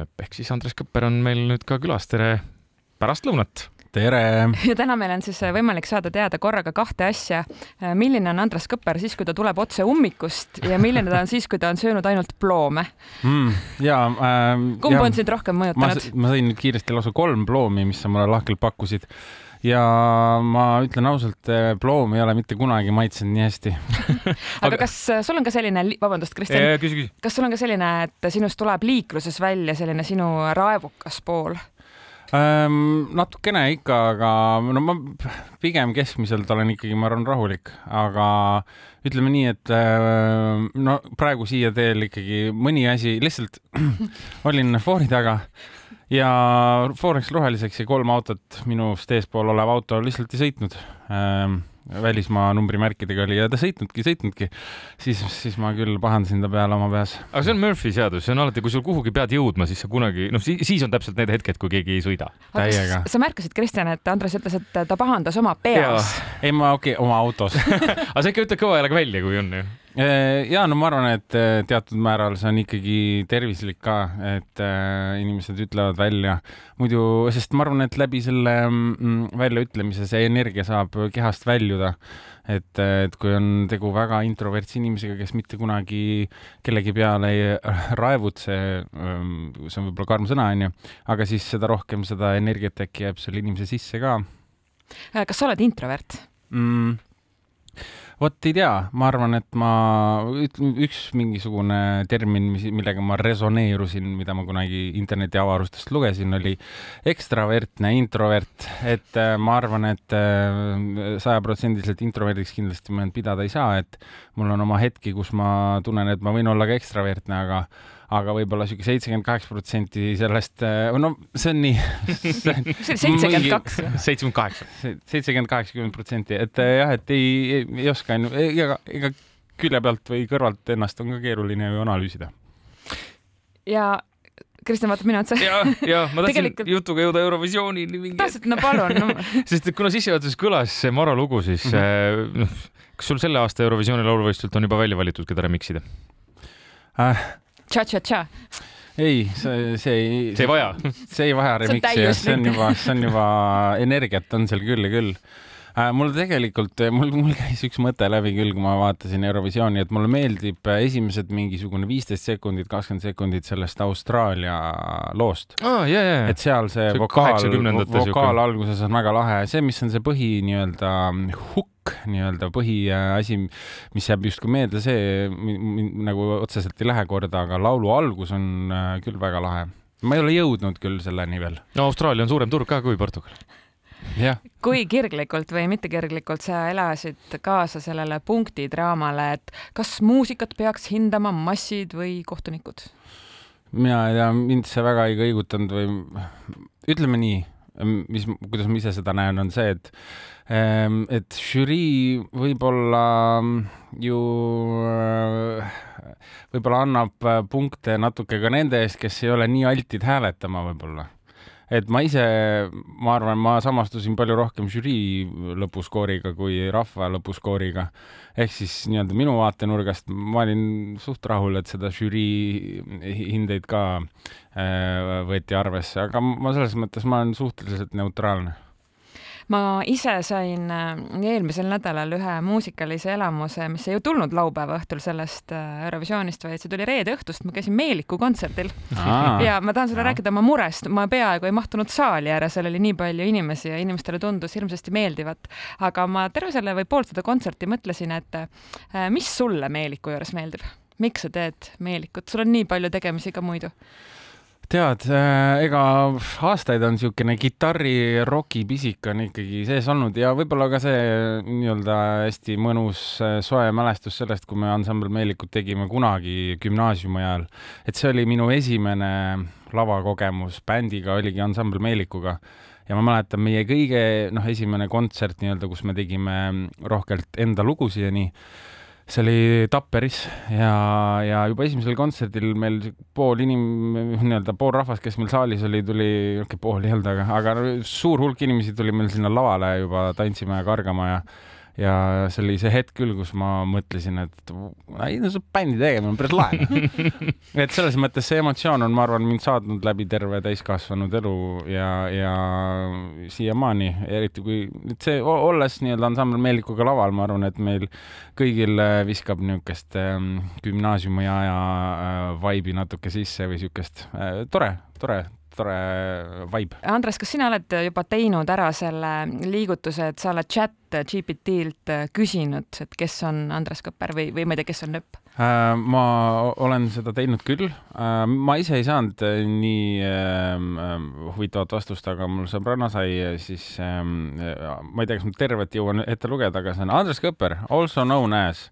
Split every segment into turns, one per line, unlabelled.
ehk siis Andres Kõpper on meil nüüd ka külas, tere pärastlõunat!
tere!
ja täna meil on siis võimalik saada teada korraga kahte asja. milline on Andres Kõpper siis, kui ta tuleb otse ummikust ja milline ta on siis, kui ta on söönud ainult ploome
mm,? ja äh,.
kumb ja, on sind rohkem mõjutanud?
ma sõin nüüd kiiresti lausa kolm ploomi, mis sa mulle lahkelt pakkusid ja ma ütlen ausalt, ploom ei ole mitte kunagi maitsenud nii hästi.
Aga kas sul on ka selline, vabandust, Kristjan, kas sul on ka selline, et sinust tuleb liikluses välja selline sinu raevukas pool?
Ähm, natukene ikka, aga no ma pigem keskmiselt olen ikkagi, ma arvan, rahulik, aga ütleme nii, et äh, no praegu siia teel ikkagi mõni asi, lihtsalt olin foori taga ja foor läks roheliseks ja kolm autot minust eespool olev auto lihtsalt ei sõitnud ähm, välismaa numbrimärkidega oli ja ta sõitnudki, sõitnudki, siis, siis ma küll pahandasin ta peale oma peas.
aga see on Murphy seadus, see on alati, kui sul kuhugi pead jõudma, siis sa kunagi, noh, siis on täpselt need hetked, kui keegi ei sõida.
täiega. sa märkasid, Kristjan, et Andres ütles, et ta pahandas oma peas.
ei, ma okei okay,, oma autos
aga sa ikka ütled kõva häälega välja, kui on ju
ja no ma arvan, et äh, teatud määral see on ikkagi tervislik ka, et äh, inimesed ütlevad välja muidu, sest ma arvan, et läbi selle mm, väljaütlemise see energia saab kehast väljuda. et, et kui on tegu väga introvertse inimesega, kes mitte kunagi kellegi peale ei raevutse, ähm, see on võib-olla karm sõna, onju, aga siis seda rohkem seda energiat äkki jääb selle inimese sisse ka.
kas sa oled introvert
mm.? Vot ei tea, ma arvan, et ma, üks mingisugune termin, mis, millega ma resoneerusin, mida ma kunagi internetiavarustest lugesin, oli ekstravertne introvert, et äh, ma arvan, et äh, sajaprotsendiliselt introverdiks kindlasti ma end pidada ei saa, et mul on oma hetki, kus ma tunnen, et ma võin olla ka ekstravertne, aga aga võib-olla sihuke seitsekümmend kaheksa protsenti sellest, äh, no see on nii.
see oli seitsekümmend kaks.
seitsekümmend kaheksa.
seitsekümmend, kaheksakümmend protsenti, et jah, et ei, ei, ei oska, ega, ega külje pealt või kõrvalt ennast on ka keeruline ju analüüsida.
ja Kristjan vaatab minu otsa.
ja, ja ma tahtsin Tegelikult... jutuga jõuda Eurovisioonini mingi.
tahtsid, no palun no.
sest kuna sissejuhatuses kõlas see Maro lugu, siis mm -hmm. noh, kas sul selle aasta Eurovisiooni lauluvõistlult on juba välja valitud, keda remix ida
äh,?
Cha-cha-cha
ei, see, see ei.
see ei vaja.
see ei vaja remix'i, see on juba, see on juba energiat on seal küll ja küll äh,. mul tegelikult, mul, mul käis üks mõte läbi küll, kui ma vaatasin Eurovisiooni, et mulle meeldib esimesed mingisugune viisteist sekundit, kakskümmend sekundit sellest Austraalia loost
oh,. Yeah, yeah.
et seal see, see vokaal, vokaal alguses on väga lahe, see, mis on see põhi nii-öelda hukk nii-öelda põhiasi, mis jääb justkui meelde, see nagu otseselt ei lähe korda, aga laulu algus on äh, küll väga lahe. ma ei ole jõudnud küll selleni veel.
no Austraalia on suurem turg ka kui Portugal.
kui kirglikult või mittekirglikult sa elasid kaasa sellele punktidraamale, et kas muusikat peaks hindama massid või kohtunikud?
mina ei tea, mind see väga ei kõigutanud või ütleme nii, mis, kuidas ma ise seda näen, on see, et et žürii võib-olla mm, ju äh, võib-olla annab äh, punkte natuke ka nende eest, kes ei ole nii altid hääletama võib-olla. Et ma ise, ma arvan, ma samastusin palju rohkem žürii lõpuskooriga kui rahva lõpuskooriga. ehk siis nii-öelda minu vaatenurgast ma olin suht rahul, et seda žürii hindeid ka äh, võeti arvesse, aga ma selles mõttes ma olen suhteliselt neutraalne
ma ise sain äh, eelmisel nädalal ühe muusikalise elamuse, mis ei tulnud laupäeva õhtul sellest äh, Eurovisioonist, vaid see tuli reede õhtust, ma käisin Meeliku kontserdil. Ja ma tahan sulle rääkida oma murest, ma peaaegu ei mahtunud saali ära, seal oli nii palju inimesi ja inimestele tundus hirmsasti meeldivat, aga ma terve selle või poolt seda kontserti mõtlesin, et äh, mis sulle Meeliku juures meeldib, miks sa teed Meelikut, sul on nii palju tegemisi ka muidu
tead, äh, ega aastaid on niisugune kitarri roki pisik on ikkagi sees olnud ja võib-olla ka see nii-öelda hästi mõnus äh, soe mälestus sellest, kui me ansambel Meelikut tegime kunagi gümnaasiumi ajal. et see oli minu esimene lavakogemus bändiga, oligi ansambel Meelikuga ja ma mäletan meie kõige noh, esimene kontsert nii-öelda, kus me tegime rohkelt enda lugusid ja nii see oli Tapperis ja, ja juba esimesel kontserdil meil pool inim-, nii-öelda pool rahvast, kes meil saalis oli, tuli, okei pool ei olnud, aga, aga suur hulk inimesi tuli meil sinna lavale juba tantsima ja kargama ja ja see oli see hetk küll, kus ma mõtlesin, et ei no see bändi tegemine on päris lahe. Et selles mõttes see emotsioon on, ma arvan, mind saatnud läbi terve täiskasvanud elu ja, ja siiamaani, eriti kui nüüd see, olles nii-öelda ansambel Meelikuga laval, ma arvan, et meil kõigil viskab niisugust ähm, gümnaasiumi aja äh, vaibi natuke sisse või niisugust äh, tore, tore tore vibe.
Andres, kas sina oled juba teinud ära selle liigutuse, et sa oled chat GPT-lt küsinud, et kes on Andres Kõpper või, või ma ei tea, kes on nööp?
Äh, ma olen seda teinud küll. Äh, ma ise ei saanud äh, nii ähm, huvitavat vastust, aga mul sõbranna sai siis, ähm, ma ei tea, kas ma tervet jõuan ette lugeda, aga see on Andres Kõpper, also known as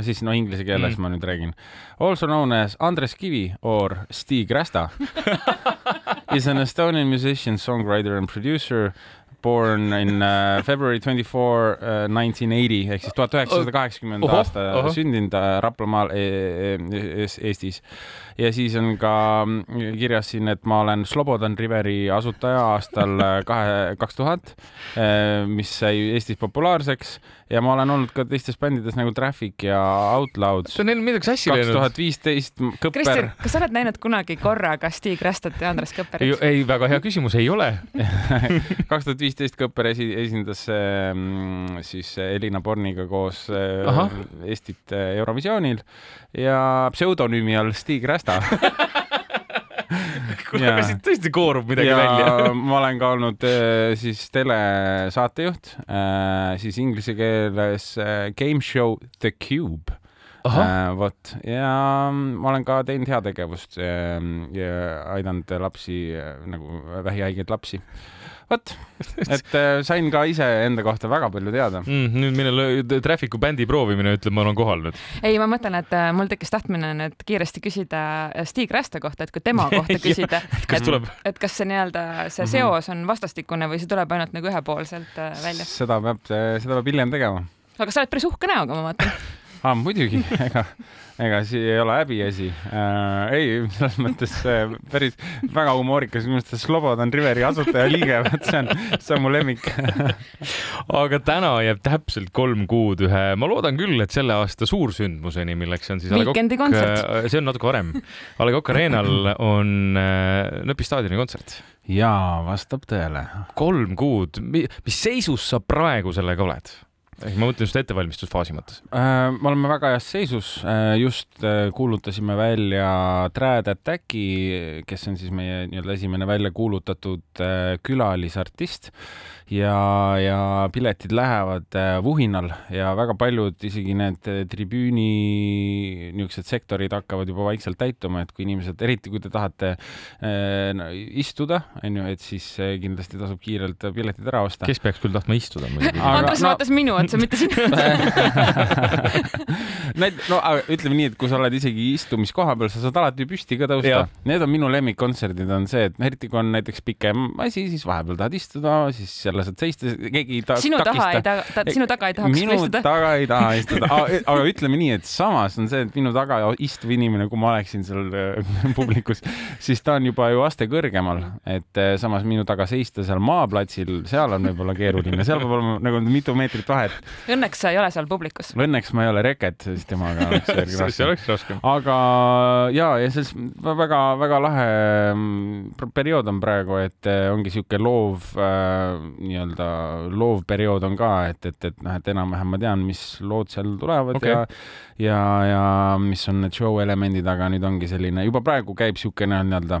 siis no inglise keeles mm. ma nüüd räägin. Also known as Andres Kivi or Stig Rästa is an Estonian musician, songwriter and producer born in uh, February twenty four uh, nineteen eighty ehk siis tuhat üheksasada kaheksakümmend aasta sündinud uh, Raplamaal e e Eestis ja siis on ka mm, kirjas siin, et ma olen Slobodan Riveri asutaja aastal uh, kahe, kaks tuhat, uh, mis sai Eestis populaarseks ja ma olen olnud ka teistes bändides nagu Traffic ja Outloud.
see on neil midagi sassi
läinud. kaks tuhat viisteist Kõpper.
Kristjan, kas sa oled näinud kunagi korra ka Stig Rästat ja Andres Kõpperit?
ei, väga hea küsimus, ei ole
kaks tuhat viisteist Kõpper esi, esindas äh, siis Elina Borniga koos äh, Aha. Eestit äh, Eurovisioonil ja pseudonüümi all Stig Rästa
kuule, siit tõesti koorub midagi ja välja
ma olen ka olnud äh, siis telesaatejuht, äh, siis inglise keeles game show The Cube. Vot ja ma olen ka teinud heategevust ja aidanud lapsi nagu vähihaigeid lapsi vot, et äh, sain ka ise enda kohta väga palju teada
mm,. nüüd mine Traffic'u bändi proovimine ütleb, ma olen kohal nüüd.
ei, ma mõtlen, et äh, mul tekkis tahtmine nüüd kiiresti küsida äh, Stig Rästa kohta, et kui tema kohta küsida
et, kas tuleb?
et kas see nii-öelda see mhm. seos on vastastikune või see tuleb ainult nagu ühepoolselt välja?
seda peab, seda peab hiljem tegema.
aga sa oled päris uhke näoga, ma vaatan
aa, muidugi, ega, ega siin ei ole häbiasi äh,. ei, selles mõttes äh, päris väga humoorikas, minu arust Slobodan Riveri asutajaliige, vot see on, see on mu lemmik
aga täna jääb täpselt kolm kuud ühe, ma loodan küll, et selle aasta suursündmuseni, milleks on siis
Weekendi kontsert.
Äh, see on natuke varem. A Le Coq Arena'l on äh, Nõpi staadioni kontsert
jaa, vastab tõele.
kolm kuud, mis seisus sa praegu sellega oled? Ehk ma mõtlen just ettevalmistusfaasi mõttes
äh,. me oleme väga heas seisus äh,, just äh, kuulutasime välja Trad Attacki, kes on siis meie nii-öelda esimene välja kuulutatud äh, külalisartist ja, ja piletid lähevad äh, vuhinal ja väga paljud, isegi need äh, tribüüni niisugused sektorid hakkavad juba vaikselt täituma, et kui inimesed, eriti kui te tahate äh, istuda, on ju, et siis kindlasti tasub kiirelt piletid ära osta.
kes peaks küll tahtma istuda muidugi?
Andres no... vaatas minu otsa, mitte sinu
no ütleme nii, et kui sa oled isegi istumiskoha peal, sa saad alati püsti ka tõusta. Need on minu lemmikkontserdid, on see, et eriti kui on näiteks pikem asi, siis vahepeal tahad istuda, siis jälle lased seista, keegi ei ta-.
sinu taha ei taha ta,, sinu taga ei tahaks
minu istuda? taga ei taha istuda aga ütleme nii, et samas on see, et minu taga istuv inimene, kui ma oleksin seal äh, publikus, siis ta on juba ju aste kõrgemal, et äh, samas minu taga seista seal maaplatsil, seal on võib-olla keeruline, seal peab olema nagu mitu meetrit vahet.
Õnneks sa ei ole seal publikus.
Õnneks ma ei ole reket, siis temaga oleks
järgi raske. see oleks raskem.
aga ja, ja selles väga-väga lahe mm, periood on praegu, et äh, ongi sihuke loov äh, nii-öelda loov periood on ka, et, et, et noh, et enam-vähem ma tean, mis lood seal tulevad okay. ja ja, ja mis on need show elemendid, aga nüüd ongi selline, juba praegu käib niisugune nii-öelda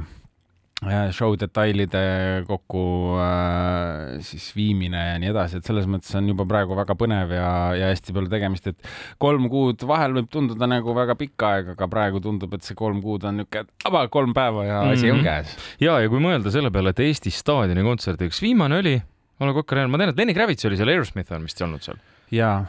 äh, show detailide kokku äh, siis viimine ja nii edasi, et selles mõttes on juba praegu väga põnev ja, ja hästi palju tegemist, et kolm kuud vahel võib tunduda nagu väga pikk aeg, aga praegu tundub, et see kolm kuud on niisugune, vaba kolm päeva ja asi mm -hmm. on käes.
ja, ja kui mõelda selle peale, et Eesti staadioni kontsert, üks viimane oli Ole Kokkar, ma tean, et Lenny Kravitz oli seal, Aerosmith on vist olnud seal.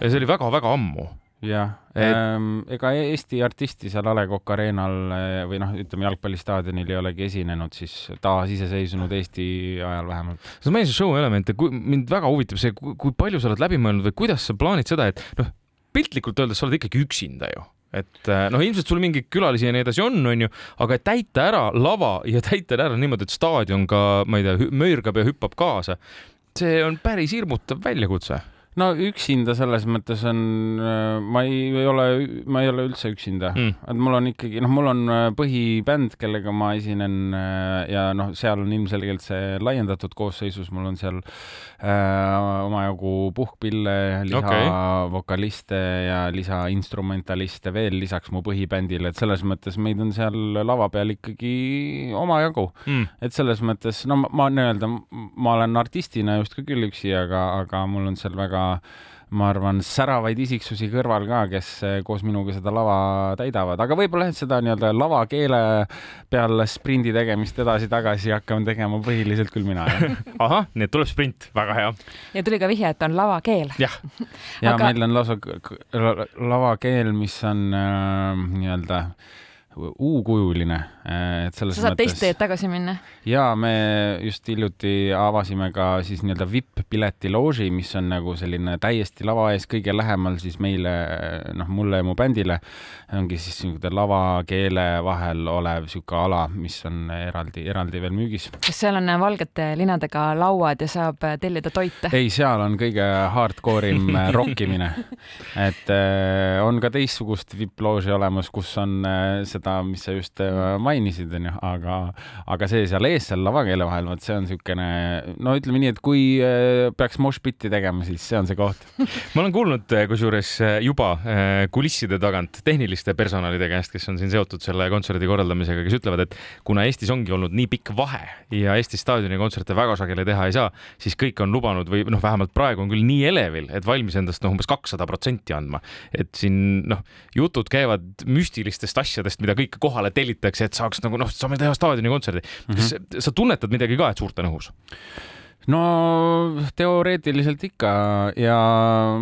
ja see oli väga-väga ammu.
Jah et... ähm,, ega Eesti artisti seal A Le Coq Arena'l eh, või noh, ütleme jalgpallistaadionil ei olegi esinenud siis taasiseseisvunud Eesti ajal vähemalt.
sa mainisid show elemente, mind väga huvitab see, kui palju sa oled läbi mõelnud või kuidas sa plaanid seda, et noh, piltlikult öeldes sa oled ikkagi üksinda ju. Et eh, noh, ilmselt sul mingeid külalisi ja nii edasi on, onju, aga täita ära lava ja täita ära niimoodi, et staadion ka, ma ei tea, möörgab ja hüppab kaasa see on päris hirmutav väljakutse
no üksinda selles mõttes on, äh, ma ei, ei ole, ma ei ole üldse üksinda mm., et mul on ikkagi, noh, mul on äh, põhibänd, kellega ma esinen äh, ja noh, seal on ilmselgelt see laiendatud koosseisus, mul on seal äh, omajagu puhkpille, lisavokaliste okay. ja lisainstrumentaliste veel lisaks mu põhibändile, et selles mõttes meid on seal lava peal ikkagi omajagu mm.. et selles mõttes, no ma, ma nii-öelda, ma olen artistina justkui küll üksi, aga, aga mul on seal väga ma arvan, säravaid isiksusi kõrval ka, kes eh, koos minuga seda lava täidavad, aga võib-olla jah, seda nii-öelda lavakeele peal sprindi tegemist edasi-tagasi hakkame tegema põhiliselt küll mina
ahah, nii et tuleb sprint, väga hea.
ja tuli ka vihje, et on lavakeel.
jah.
ja aga... meil on lausa lavakeel, mis on äh, nii-öelda U-kujuline, äh, et selles
sa saad
mõttes.
teist teed tagasi minna?
ja me just hiljuti avasime ka siis nii-öelda vipp-pileti looži, mis on nagu selline täiesti lava ees kõige lähemal siis meile, noh, mulle ja mu bändile. ongi siis niisugune lavakeele vahel olev niisugune ala, mis on eraldi, eraldi veel müügis.
kas seal on valgete linadega lauad ja saab tellida toite?
ei, seal on kõige hardcore im rokkimine. et äh, on ka teistsugust vipp-looži olemas, kus on seda seda, mis sa just äh, mainisid, onju, aga, aga see seal ees, seal lavakeele vahel, vot see on niisugune, no ütleme nii, et kui äh, peaks moshpiti tegema, siis see on see koht.
Ma olen kuulnud äh, kusjuures juba kulisside tagant tehniliste personalide käest, kes on siin seotud selle kontserdi korraldamisega, kes ütlevad, et kuna Eestis ongi olnud nii pikk vahe ja Eesti staadioni kontserte väga sageli teha ei saa, siis kõik on lubanud või noh, vähemalt praegu on küll nii elevil, et valmis endast noh, umbes kakssada protsenti andma, et siin noh, jutud käivad müstilistest asjadest, mida kõike kohale tellitakse, et saaks nagu noh, saame teha staadionikontserdi mm. -hmm. kas sa tunnetad midagi ka, et suurt on õhus?
no teoreetiliselt ikka ja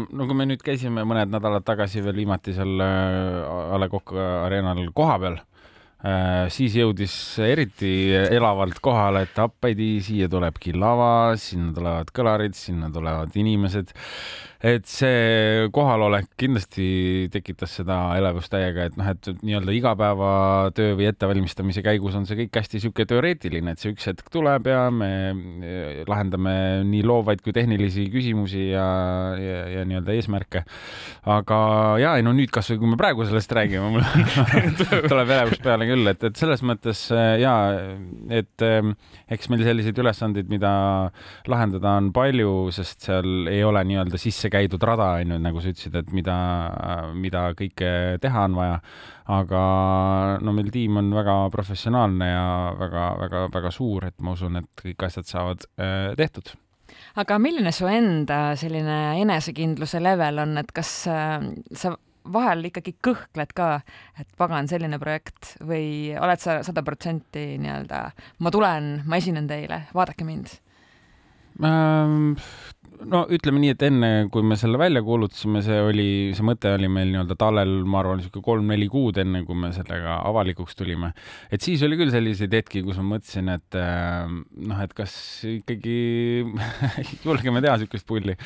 no kui me nüüd käisime mõned nädalad tagasi veel viimati seal äh, A Le Coq Arena'l kohapeal äh,, siis jõudis eriti elavalt kohale, et appaidi, siia tulebki lava, sinna tulevad kõlarid, sinna tulevad inimesed et see kohalolek kindlasti tekitas seda elevust täiega, et noh, et nii-öelda igapäevatöö või ettevalmistamise käigus on see kõik hästi niisugune teoreetiline, et see üks hetk tuleb ja me lahendame nii loovaid kui tehnilisi küsimusi ja, ja, ja nii-öelda eesmärke. aga ja, ei no nüüd kasvõi kui me praegu sellest räägime, mul tuleb elevus peale küll, et, et selles mõttes ja, et eks meil selliseid ülesandeid, mida lahendada on palju, sest seal ei ole nii-öelda sisse käidud rada, on ju, nagu sa ütlesid, et mida, mida kõike teha on vaja. aga no meil tiim on väga professionaalne ja väga-väga-väga suur, et ma usun, et kõik asjad saavad äh, tehtud
aga milline su enda selline enesekindluse level on, et kas äh, sa vahel ikkagi kõhkled ka, et pagan, selline projekt või oled sa sada protsenti nii-öelda, ma tulen, ma esinen teile, vaadake mind
ähm,? No ütleme nii, et enne, kui me selle välja kuulutasime, see oli, see mõte oli meil nii-öelda tallel, ma arvan, niisugune kolm-neli kuud enne, kui me sellega avalikuks tulime. et siis oli küll selliseid hetki, kus ma mõtlesin, et äh, noh, et kas ikkagi julgeme teha niisugust pulli.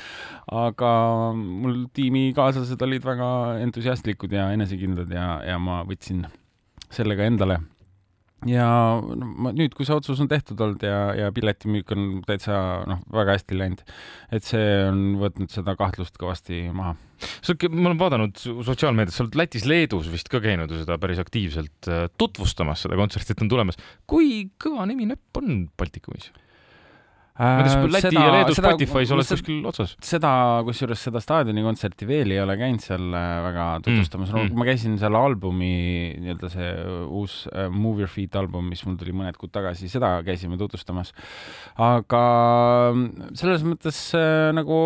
aga mul tiimikaaslased olid väga entusiastlikud ja enesekindlad ja, ja ma võtsin sellega endale ja no, ma nüüd, kui see otsus on tehtud olnud ja, ja piletimüük on täitsa noh, väga hästi läinud, et see on võtnud seda kahtlust kõvasti maha.
sa oled, ma olen vaadanud sotsiaalmeedias, sa oled Lätis-Leedus vist ka käinud ju seda päris aktiivselt äh, tutvustamas, seda kontserti, et on tulemas. kui kõva nimi näpp on Baltikumis? Ma ei tea, kas Läti ja Leedu Spotify's oled kuskil otsas?
seda, kusjuures seda staadionikontserti veel ei ole käinud seal äh, väga tutvustamas mm, mm. ma käisin seal albumi, nii-öelda see uus uh, Move Your Feet album, mis mul tuli mõned kuud tagasi, seda käisime tutvustamas. aga mm, selles mõttes äh, nagu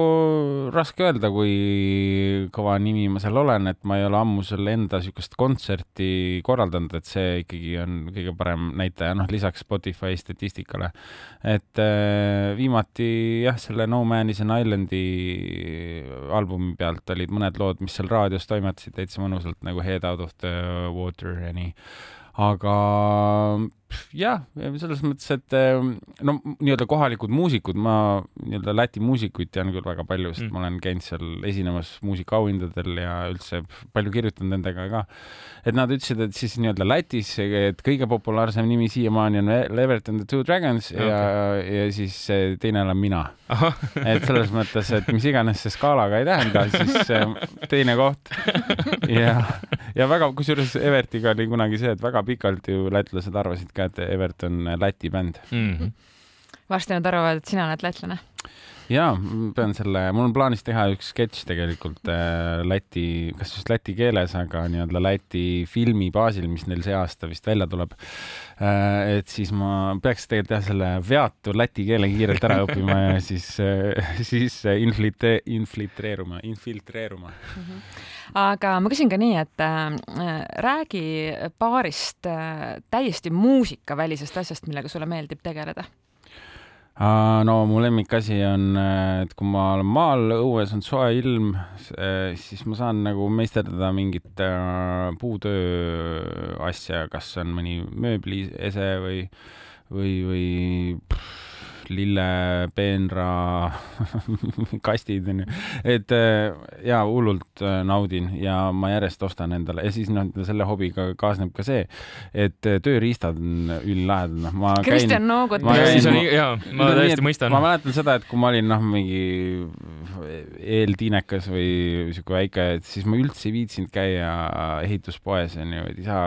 raske öelda, kui kõva nimi ma seal olen, et ma ei ole ammu selle enda niisugust kontserti korraldanud, et see ikkagi on kõige parem näitaja, noh, lisaks Spotify statistikale. et äh, viimati jah, selle No Man is an Islandi albumi pealt olid mõned lood, mis seal raadios toimetasid täitsa mõnusalt nagu Head out of the water ja nii. aga jah, selles mõttes, et ehm, no nii-öelda kohalikud muusikud, ma nii-öelda Läti muusikuid tean küll väga palju, sest mm. ma olen käinud seal esinemas muusikaauhindadel ja üldse palju kirjutanud nendega ka. et nad ütlesid, et siis nii-öelda Lätis, et kõige populaarsem nimi siiamaani on Levert and the Two Dragons okay. ja, ja siis teine olen mina. et selles mõttes, et mis iganes see skaalaga ei tähenda, siis teine koht ja, ja väga, kusjuures Evertiga oli kunagi see, et väga pikalt ju lätlased arvasid ka, et Evert on Läti bänd mm. -hmm.
varsti nad arvavad, et sina oled lätlane
ja pean selle, mul on plaanis teha üks sketš tegelikult äh, läti, kas just läti keeles, aga nii-öelda Läti filmi baasil, mis neil see aasta vist välja tuleb äh,. et siis ma peaks tegelikult jah, selle veatu läti keele kiirelt ära õppima ja siis äh,, siis inflite-, infiltreeruma, infiltreeruma mm.
-hmm aga ma küsin ka nii, et äh, räägi paarist äh, täiesti muusikavälisest asjast, millega sulle meeldib tegeleda
no mu lemmikasi on, äh, et kui ma olen maal, õues on soe ilm, äh, siis ma saan nagu meisterdada mingit äh, puutöö asja, kas on mõni mööbliese või, või, või pff, lille, peenra kastid onju, et äh, ja hullult äh, naudin ja ma järjest ostan endale ja siis noh, selle hobiga kaasneb ka see, et äh, tööriistad on ülilahedad, noh, ma käin.
Kristjan noogutab.
jaa, ma täiesti mõistan.
ma mäletan seda, et kui ma olin noh, mingi eeltiinekas või sihuke väike, et siis ma üldse ei viitsinud käia ehituspoes onju, et isa,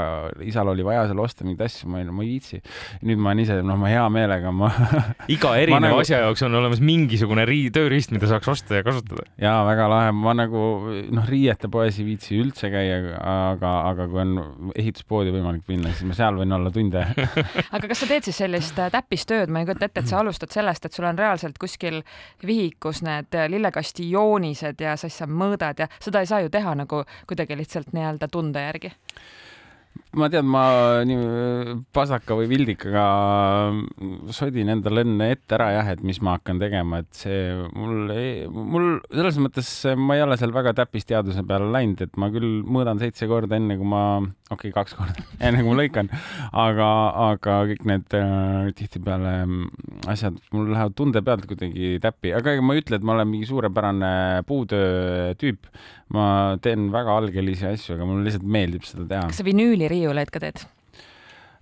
isal oli vaja seal osta mingeid asju, ma ei, ma ei viitsi. nüüd ma olen ise, noh, ma hea meelega, ma
iga iga erineva nagu... asja jaoks on olemas mingisugune rii-, tööriist, mida saaks osta ja kasutada.
jaa, väga lahe, ma nagu noh, riiete poes ei viitsi üldse käia, aga, aga kui on ehituspoodi võimalik minna, siis ma seal võin olla tunde.
Aga kas sa teed siis sellist äh, täppistööd, ma ei kujuta ette, et sa alustad sellest, et sul on reaalselt kuskil vihikus need äh, lillekasti joonised ja siis sa mõõdad ja seda ei saa ju teha nagu kuidagi lihtsalt nii-öelda tunde järgi
ma tean, ma nii pasaka või vildikaga sodin endale enne ette ära jah, et mis ma hakkan tegema, et see mul, mul selles mõttes ma ei ole seal väga täppisteaduse peale läinud, et ma küll mõõdan seitse korda enne kui ma, okei okay,, kaks korda enne kui ma lõikan, aga, aga kõik need äh, tihtipeale asjad mul lähevad tunde pealt kuidagi täppi, aga ega ma ei ütle, et ma olen mingi suurepärane puutöö tüüp. ma teen väga algelisi asju, aga mulle lihtsalt meeldib seda teha.
kas sa vinüüliriiu riiuleid ka teed?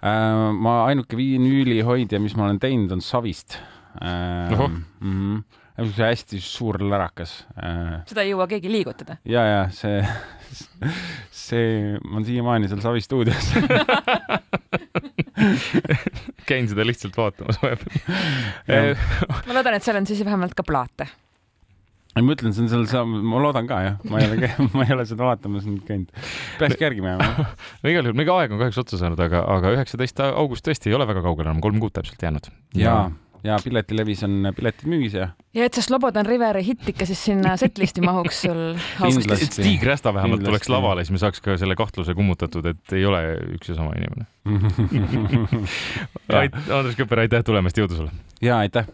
Äh, ma ainuke vinüülihoidja, mis ma olen teinud, on Savist. Mm -hmm niisugune hästi suur lärakas.
Äh. seda ei jõua keegi liigutada?
ja, ja see, see, ma olen siiamaani seal Savi stuudios
käin seda lihtsalt vaatamas
vahepeal ma loodan, et seal on siis vähemalt ka plaate
ma ütlen, see on seal, ma loodan ka jah, ma ei ole, ma ei ole seda vaatamas nüüd käinud. peakski järgi minema
no igal juhul, meie aeg on kahjuks otsa saanud, aga, aga üheksateist august tõesti ei ole väga kaugel enam, kolm kuud täpselt jäänud.
ja, ja piletilevis on piletid müügis ja.
ja et see Slobodan Riveri hitt ikka siis sinna setlisti mahuks sul
augustis. Stig Rästa vähemalt tuleks lavale, siis me saaks ka selle kahtluse kummutatud, et ei ole üks ja sama inimene Andres Kõper, aitäh tulemast, jõudu sulle!
ja aitäh!